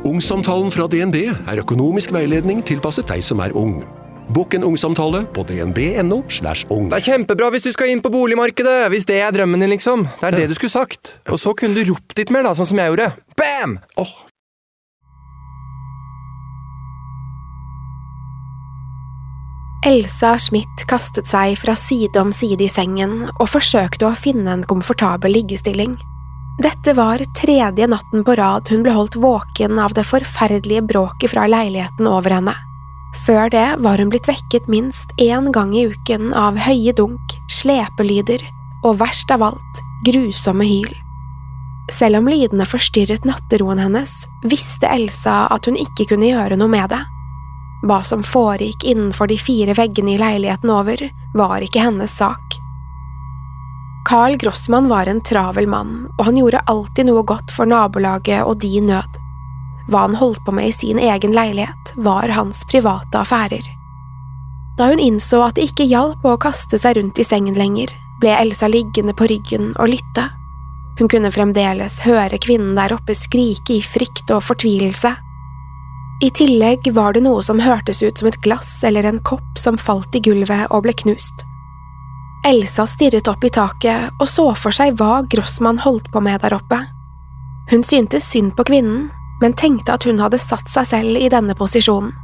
Ungsamtalen fra DNB er økonomisk veiledning tilpasset deg som er ung. Bokk en ungsamtale på dnb.no. slash ung. Det er kjempebra hvis du skal inn på boligmarkedet, hvis det er drømmen din, liksom. Det er det du skulle sagt. Og så kunne du ropt litt mer, da, sånn som jeg gjorde. Bam! Oh. Elsa Schmidt kastet seg fra side om side i sengen og forsøkte å finne en komfortabel liggestilling. Dette var tredje natten på rad hun ble holdt våken av det forferdelige bråket fra leiligheten over henne. Før det var hun blitt vekket minst én gang i uken av høye dunk, slepelyder og verst av alt, grusomme hyl. Selv om lydene forstyrret natteroen hennes, visste Elsa at hun ikke kunne gjøre noe med det. Hva som foregikk innenfor de fire veggene i leiligheten over, var ikke hennes sak. Carl Grossmann var en travel mann, og han gjorde alltid noe godt for nabolaget og de i nød. Hva han holdt på med i sin egen leilighet, var hans private affærer. Da hun innså at det ikke hjalp å kaste seg rundt i sengen lenger, ble Elsa liggende på ryggen og lytte. Hun kunne fremdeles høre kvinnen der oppe skrike i frykt og fortvilelse. I tillegg var det noe som hørtes ut som et glass eller en kopp som falt i gulvet og ble knust. Elsa stirret opp i taket og så for seg hva Grossmann holdt på med der oppe. Hun syntes synd på kvinnen, men tenkte at hun hadde satt seg selv i denne posisjonen.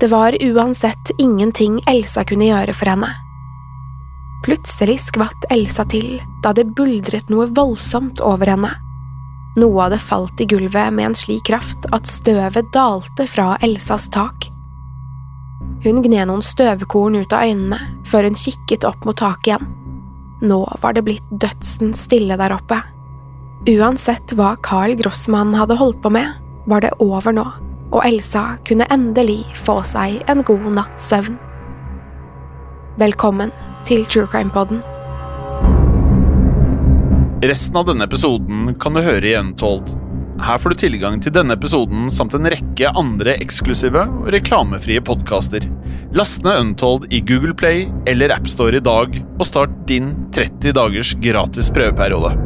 Det var uansett ingenting Elsa kunne gjøre for henne. Plutselig skvatt Elsa til da det buldret noe voldsomt over henne. Noe hadde falt i gulvet med en slik kraft at støvet dalte fra Elsas tak. Hun gned noen støvkorn ut av øynene før hun kikket opp mot taket igjen. Nå var det blitt dødsen stille der oppe. Uansett hva Carl Grossmann hadde holdt på med, var det over nå, og Elsa kunne endelig få seg en god natts søvn. Velkommen til True Crime Podden. Resten av denne episoden kan du høre i Untold. Her får du tilgang til denne episoden samt en rekke andre eksklusive og reklamefrie podkaster. Last ned Untold i Google Play eller AppStore i dag, og start din 30 dagers gratis prøveperiode.